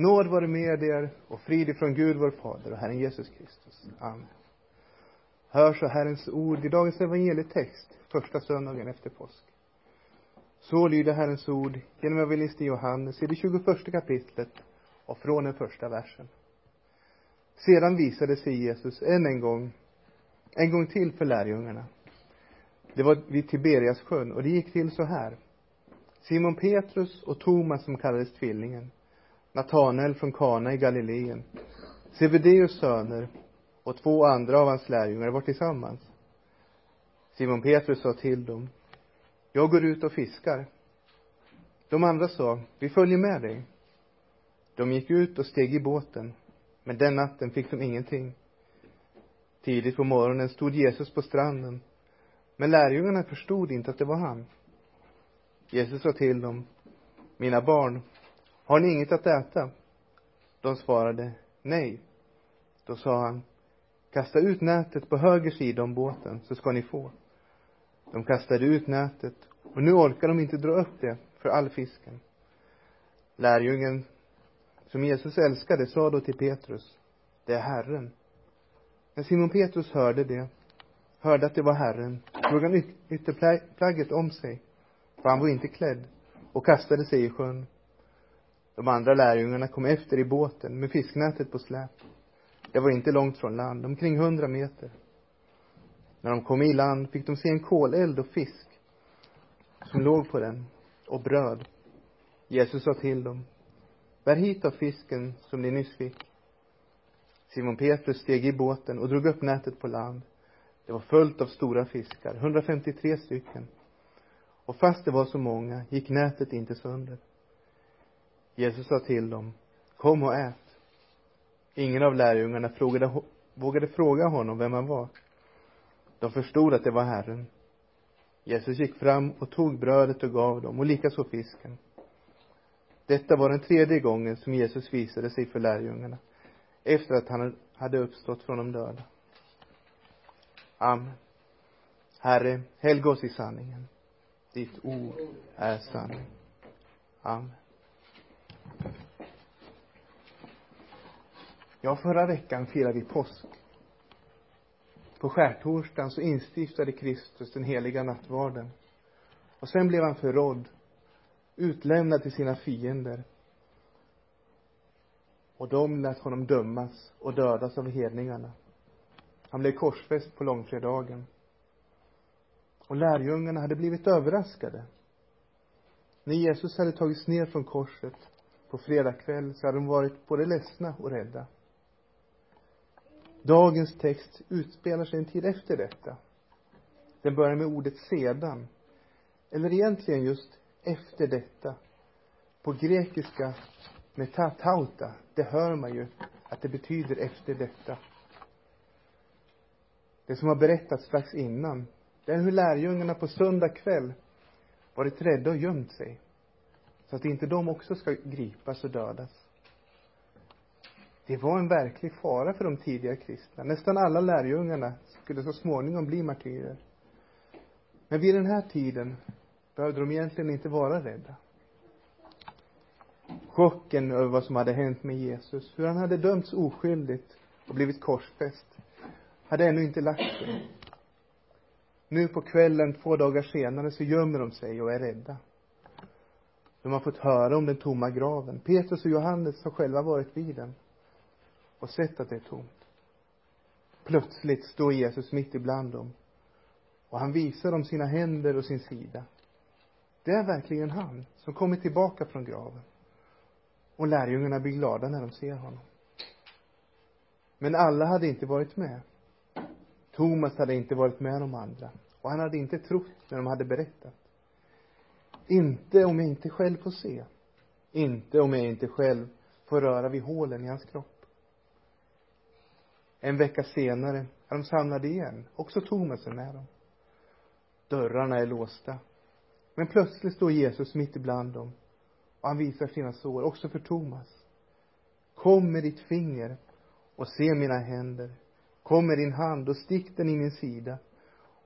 Nåd vare med er och frid ifrån Gud vår Fader och Herren Jesus Kristus. Amen. Hör så Herrens ord i dagens evangelietext, första söndagen efter påsk. Så lyder Herrens ord genom evangelisten Johannes i det 21 kapitlet och från den första versen. Sedan visade sig Jesus än en gång, en gång till för lärjungarna. Det var vid Tiberias sjön och det gick till så här. Simon Petrus och Thomas som kallades Tvillingen, Natanael från Kana i Galileen, Sebedeus söner och två andra av hans lärjungar var tillsammans. Simon Petrus sa till dem, jag går ut och fiskar. De andra sa, vi följer med dig. De gick ut och steg i båten, men den natten fick de ingenting. Tidigt på morgonen stod Jesus på stranden, men lärjungarna förstod inte att det var han. Jesus sa till dem, mina barn, har ni inget att äta? De svarade, nej. Då sa han, kasta ut nätet på höger sida om båten, så ska ni få. De kastade ut nätet, och nu orkar de inte dra upp det för all fisken. Lärjungen, som Jesus älskade, sa då till Petrus, det är Herren. När Simon Petrus hörde det, hörde att det var Herren, drog han ytterplagget om sig, för han var inte klädd, och kastade sig i sjön. De andra lärjungarna kom efter i båten med fisknätet på släp. Det var inte långt från land, omkring hundra meter. När de kom i land fick de se en koleld och fisk som låg på den och bröd. Jesus sa till dem, bär hit av fisken som ni nyss fick. Simon Petrus steg i båten och drog upp nätet på land. Det var fullt av stora fiskar, 153 stycken. Och fast det var så många gick nätet inte sönder. Jesus sa till dem, kom och ät. Ingen av lärjungarna frågade, vågade fråga honom vem han var. De förstod att det var Herren. Jesus gick fram och tog brödet och gav dem, och likaså fisken. Detta var den tredje gången som Jesus visade sig för lärjungarna, efter att han hade uppstått från de döda. Amen. Herre, helga oss i sanningen. Ditt ord är sanning. Amen. Ja, förra veckan firade vi påsk. På skärtorsdagen så instiftade Kristus den heliga nattvarden. Och sen blev han förrådd, utlämnad till sina fiender. Och de lät honom dömas och dödas av hedningarna. Han blev korsfäst på långfredagen. Och lärjungarna hade blivit överraskade. När Jesus hade tagits ner från korset på fredag kväll så hade de varit både ledsna och rädda. Dagens text utspelar sig en tid efter detta. Den börjar med ordet sedan. Eller egentligen just efter detta. På grekiska metatauta, det hör man ju att det betyder efter detta. Det som har berättats strax innan, det är hur lärjungarna på söndag kväll varit rädda och gömt sig. Så att inte de också ska gripas och dödas. Det var en verklig fara för de tidiga kristna. Nästan alla lärjungarna skulle så småningom bli martyrer. Men vid den här tiden behövde de egentligen inte vara rädda. Chocken över vad som hade hänt med Jesus, hur han hade dömts oskyldigt och blivit korsfäst, hade ännu inte lagt sig. Nu på kvällen, två dagar senare, så gömmer de sig och är rädda. De har fått höra om den tomma graven. Petrus och Johannes har själva varit vid den och sett att det är tomt. Plötsligt står Jesus mitt ibland dem och han visar dem sina händer och sin sida. Det är verkligen han som kommit tillbaka från graven. Och lärjungarna blir glada när de ser honom. Men alla hade inte varit med. Thomas hade inte varit med de andra. Och han hade inte trott när de hade berättat. Inte om jag inte själv får se. Inte om jag inte själv får röra vid hålen i hans kropp. En vecka senare är de samlade igen. Också Thomas är med dem. Dörrarna är låsta. Men plötsligt står Jesus mitt ibland dem. Och han visar sina sår, också för Thomas. Kom med ditt finger och se mina händer. Kom med din hand och stick den i min sida.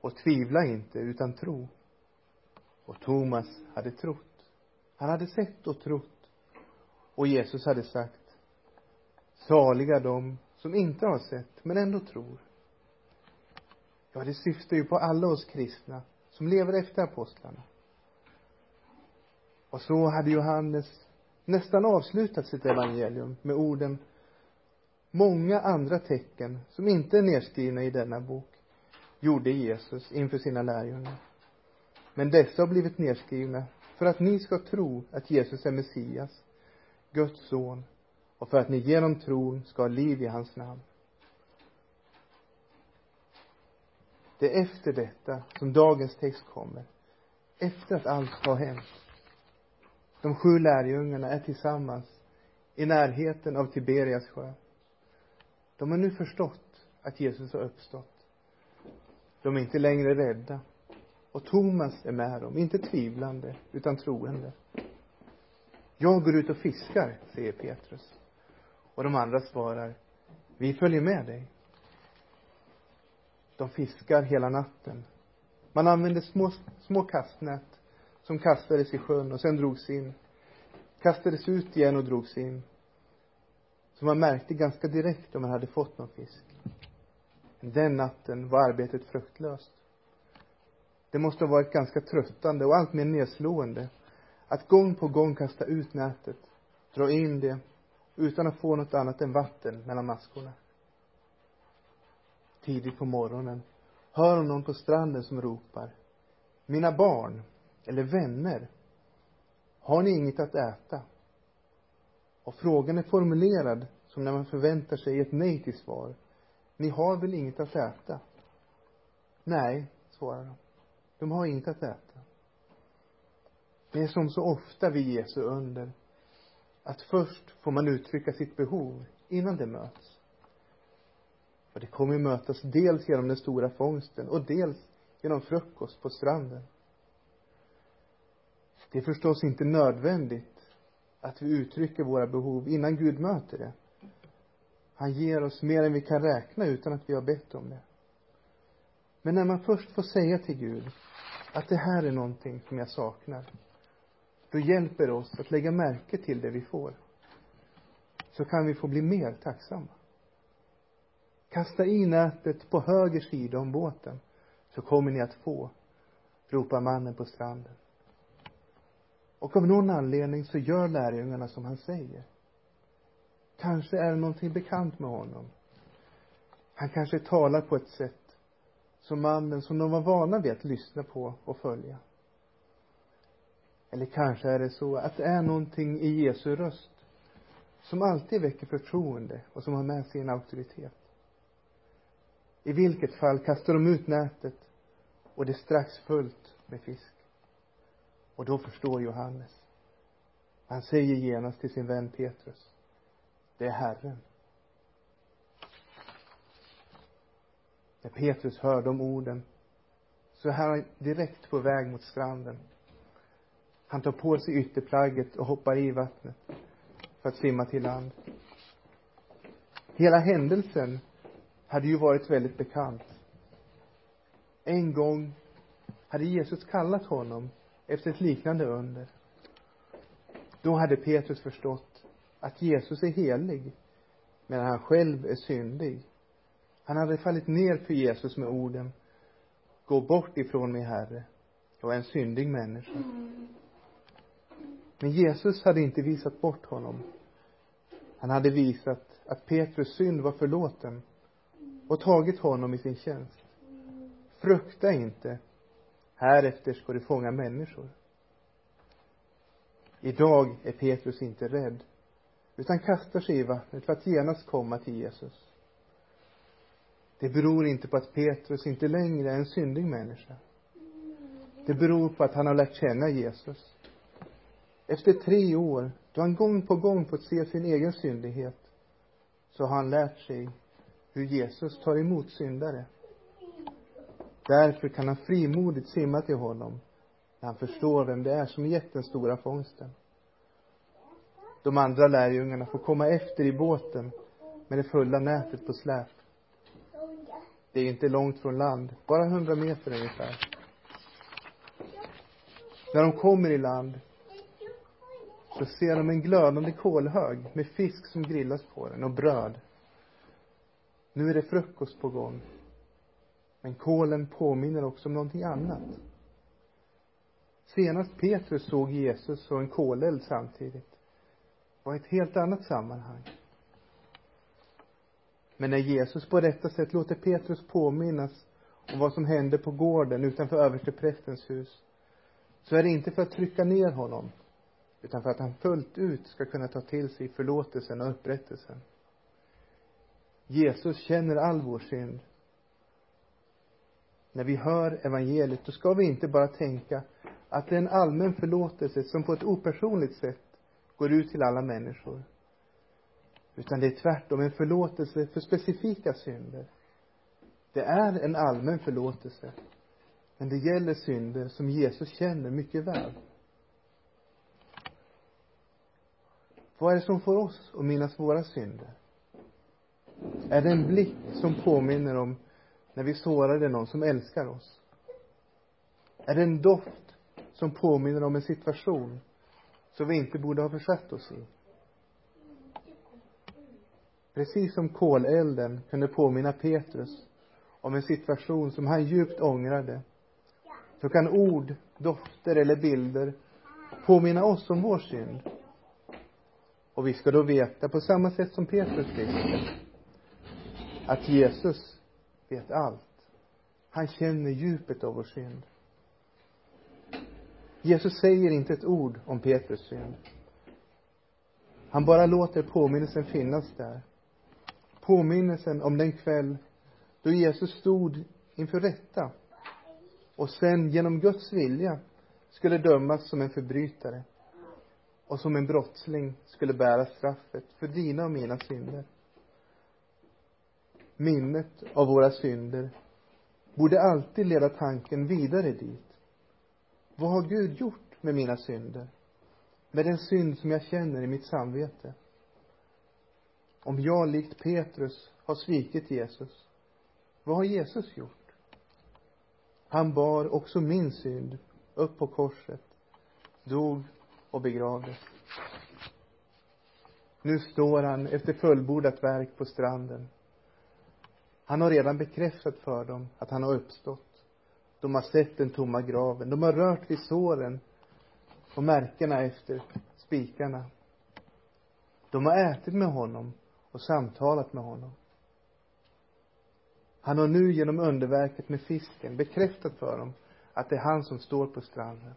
Och tvivla inte, utan tro. Och Thomas hade trott. Han hade sett och trott. Och Jesus hade sagt, Saliga de som inte har sett, men ändå tror. Ja, det syftar ju på alla oss kristna som lever efter apostlarna. Och så hade Johannes nästan avslutat sitt evangelium med orden Många andra tecken som inte är nedskrivna i denna bok gjorde Jesus inför sina lärjungar. Men dessa har blivit nedskrivna för att ni ska tro att Jesus är Messias, Guds son, och för att ni genom tron ska ha liv i hans namn. Det är efter detta som dagens text kommer. Efter att allt har hänt. De sju lärjungarna är tillsammans i närheten av Tiberias sjö. De har nu förstått att Jesus har uppstått. De är inte längre rädda. Och Thomas är med dem, inte tvivlande, utan troende. Jag går ut och fiskar, säger Petrus. Och de andra svarar, vi följer med dig. De fiskar hela natten. Man använde små, små kastnät som kastades i sjön och sen drogs in. Kastades ut igen och drogs in. Så man märkte ganska direkt om man hade fått någon fisk. Den natten var arbetet fruktlöst. Det måste ha varit ganska tröttande och allt mer nedslående att gång på gång kasta ut nätet, dra in det utan att få något annat än vatten mellan maskorna. Tidigt på morgonen hör hon någon på stranden som ropar Mina barn, eller vänner, har ni inget att äta? Och frågan är formulerad som när man förväntar sig ett nej till svar. Ni har väl inget att äta? Nej, svarar de. De har inget att äta. Det är som så ofta vid Jesu under, att först får man uttrycka sitt behov innan det möts. Och det kommer mötas dels genom den stora fångsten och dels genom frukost på stranden. Det är förstås inte nödvändigt att vi uttrycker våra behov innan Gud möter det. Han ger oss mer än vi kan räkna utan att vi har bett om det. Men när man först får säga till Gud att det här är någonting som jag saknar, då hjälper det oss att lägga märke till det vi får. Så kan vi få bli mer tacksamma. Kasta i nätet på höger sida om båten, så kommer ni att få, ropar mannen på stranden. Och av någon anledning så gör lärjungarna som han säger. Kanske är det någonting bekant med honom. Han kanske talar på ett sätt som mannen som de var vana vid att lyssna på och följa. Eller kanske är det så att det är någonting i Jesu röst som alltid väcker förtroende och som har med sig en auktoritet. I vilket fall kastar de ut nätet och det är strax fullt med fisk. Och då förstår Johannes. Han säger genast till sin vän Petrus. Det är Herren. När Petrus hör de orden så är han direkt på väg mot stranden. Han tar på sig ytterplagget och hoppar i vattnet för att simma till land. Hela händelsen hade ju varit väldigt bekant. En gång hade Jesus kallat honom efter ett liknande under. Då hade Petrus förstått att Jesus är helig, medan han själv är syndig. Han hade fallit ner för Jesus med orden Gå bort ifrån mig, Herre, jag är en syndig människa. Men Jesus hade inte visat bort honom. Han hade visat att Petrus synd var förlåten och tagit honom i sin tjänst. Frukta inte, Härefter ska du fånga människor. Idag är Petrus inte rädd, utan kastar sig i vattnet för att genast komma till Jesus. Det beror inte på att Petrus inte längre är en syndig människa. Det beror på att han har lärt känna Jesus. Efter tre år, då han gång på gång fått se sin egen syndighet, så har han lärt sig hur Jesus tar emot syndare. Därför kan han frimodigt simma till honom när han förstår vem det är som gett den stora fångsten. De andra lärjungarna får komma efter i båten med det fulla nätet på släp. Det är inte långt från land, bara hundra meter ungefär. När de kommer i land så ser de en glödande kolhög med fisk som grillas på den och bröd. Nu är det frukost på gång. Men kolen påminner också om någonting annat. Senast Petrus såg Jesus och en koleld samtidigt var ett helt annat sammanhang. Men när Jesus på detta sätt låter Petrus påminnas om vad som hände på gården utanför översteprästens hus så är det inte för att trycka ner honom utan för att han fullt ut ska kunna ta till sig förlåtelsen och upprättelsen. Jesus känner all vår synd. När vi hör evangeliet, då ska vi inte bara tänka att det är en allmän förlåtelse som på ett opersonligt sätt går ut till alla människor. Utan det är tvärtom en förlåtelse för specifika synder. Det är en allmän förlåtelse. Men det gäller synder som Jesus känner mycket väl. Vad är det som får oss att minnas våra synder? Är det en blick som påminner om när vi sårade någon som älskar oss? Är det en doft som påminner om en situation som vi inte borde ha försatt oss i? Precis som kolelden kunde påminna Petrus om en situation som han djupt ångrade, så kan ord, dofter eller bilder påminna oss om vår synd. Och vi ska då veta, på samma sätt som Petrus visste, att Jesus vet allt. Han känner djupet av vår synd. Jesus säger inte ett ord om Petrus synd. Han bara låter påminnelsen finnas där. Påminnelsen om den kväll då Jesus stod inför rätta och sen genom Guds vilja skulle dömas som en förbrytare och som en brottsling skulle bära straffet för dina och mina synder. Minnet av våra synder borde alltid leda tanken vidare dit. Vad har Gud gjort med mina synder? Med den synd som jag känner i mitt samvete? Om jag likt Petrus har svikit Jesus, vad har Jesus gjort? Han bar också min synd upp på korset, dog och begravdes. Nu står han efter fullbordat verk på stranden. Han har redan bekräftat för dem att han har uppstått. De har sett den tomma graven. De har rört vid såren och märkena efter spikarna. De har ätit med honom och samtalat med honom. Han har nu genom underverket med fisken bekräftat för dem att det är han som står på stranden.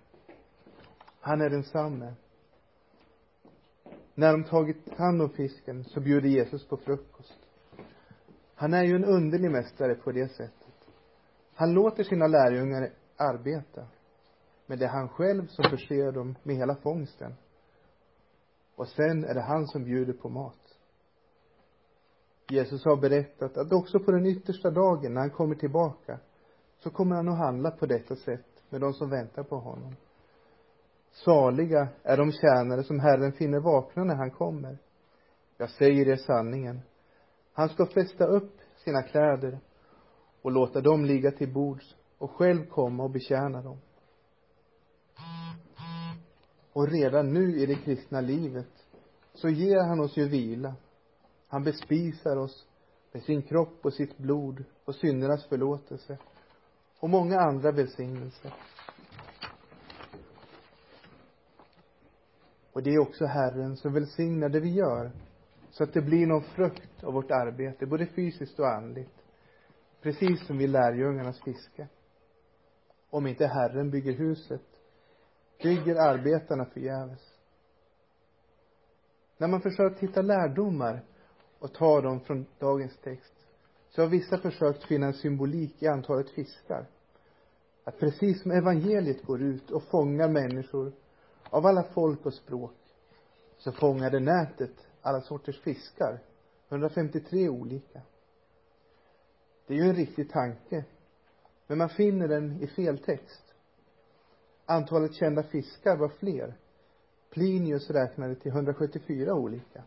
Han är densamme. När de tagit hand om fisken så bjuder Jesus på frukost. Han är ju en underlig mästare på det sättet. Han låter sina lärjungar arbeta. Men det är han själv som förser dem med hela fångsten. Och sen är det han som bjuder på mat. Jesus har berättat att också på den yttersta dagen när han kommer tillbaka så kommer han att handla på detta sätt med de som väntar på honom. Saliga är de tjänare som Herren finner vakna när han kommer. Jag säger er sanningen. Han ska fästa upp sina kläder och låta dem ligga till bords och själv komma och betjäna dem. Och redan nu i det kristna livet så ger han oss ju vila han bespisar oss med sin kropp och sitt blod och syndernas förlåtelse och många andra välsignelser. Och det är också Herren som välsignar det vi gör så att det blir någon frukt av vårt arbete, både fysiskt och andligt. Precis som vid lärjungarnas fiske. Om inte Herren bygger huset, bygger arbetarna förgäves. När man försöker hitta lärdomar och ta dem från dagens text så har vissa försökt finna en symbolik i antalet fiskar. Att precis som evangeliet går ut och fångar människor av alla folk och språk så fångade nätet alla sorters fiskar, 153 olika. Det är ju en riktig tanke, men man finner den i fel text. Antalet kända fiskar var fler. Plinius räknade till 174 olika.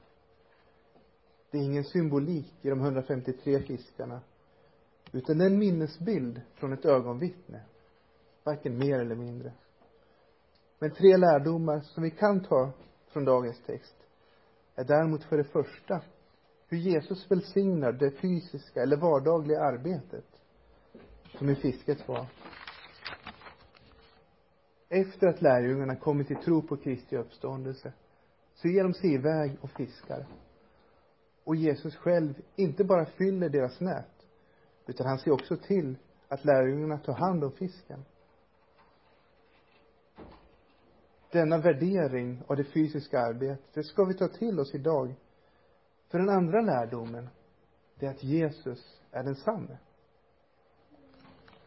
Det är ingen symbolik i de 153 fiskarna, utan det är en minnesbild från ett ögonvittne. Varken mer eller mindre. Men tre lärdomar som vi kan ta från dagens text är däremot för det första hur Jesus välsignar det fysiska eller vardagliga arbetet som i fisket var. Efter att lärjungarna kommit till tro på Kristi uppståndelse så ger de sig iväg och fiskar. Och Jesus själv inte bara fyller deras nät utan han ser också till att lärjungarna tar hand om fisken. Denna värdering av det fysiska arbetet, det ska vi ta till oss idag. För den andra lärdomen, det är att Jesus är densamme.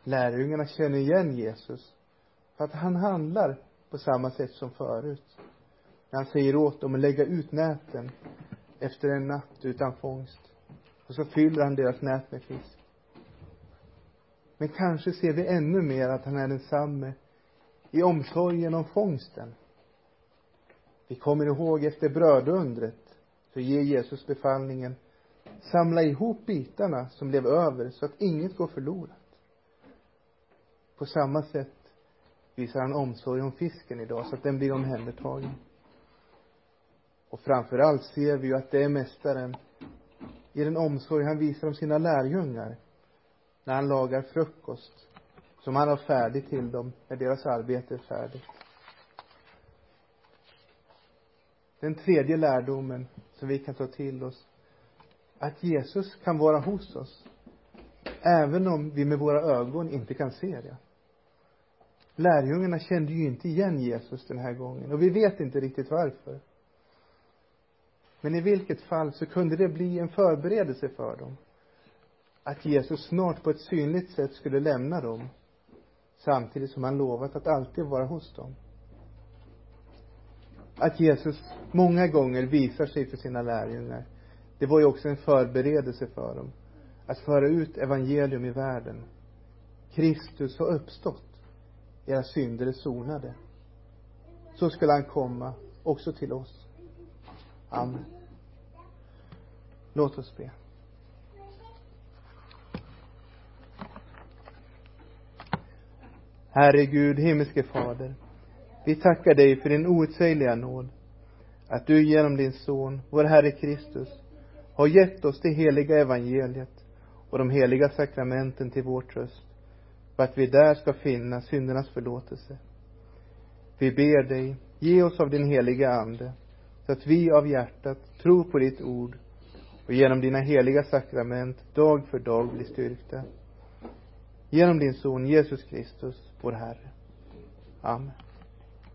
Lärjungarna känner igen Jesus för att han handlar på samma sätt som förut. När han säger åt dem att lägga ut näten efter en natt utan fångst. Och så fyller han deras nät med fisk. Men kanske ser vi ännu mer att han är densamme i omsorgen om fångsten. Vi kommer ihåg efter brödundret så ger Jesus befallningen samla ihop bitarna som blev över så att inget går förlorat. På samma sätt visar han omsorg om fisken idag så att den blir omhändertagen. Och framför allt ser vi ju att det är mästaren i den omsorg han visar om sina lärjungar när han lagar frukost som han har färdig till dem när deras arbete är färdigt. Den tredje lärdomen som vi kan ta till oss att Jesus kan vara hos oss även om vi med våra ögon inte kan se det. Lärjungarna kände ju inte igen Jesus den här gången och vi vet inte riktigt varför. Men i vilket fall så kunde det bli en förberedelse för dem att Jesus snart på ett synligt sätt skulle lämna dem samtidigt som han lovat att alltid vara hos dem. Att Jesus många gånger visar sig för sina lärjungar, det var ju också en förberedelse för dem att föra ut evangelium i världen. Kristus har uppstått. Era synder är sonade. Så skulle han komma också till oss. Amen. Låt oss be. Herre Gud, himmelske Fader. Vi tackar dig för din outsägliga nåd. Att du genom din son, vår Herre Kristus, har gett oss det heliga evangeliet och de heliga sakramenten till vår tröst, för att vi där ska finna syndernas förlåtelse. Vi ber dig, ge oss av din heliga Ande, så att vi av hjärtat tror på ditt ord och genom dina heliga sakrament dag för dag blir styrkta. Genom din son Jesus Kristus, vår Herre. Amen.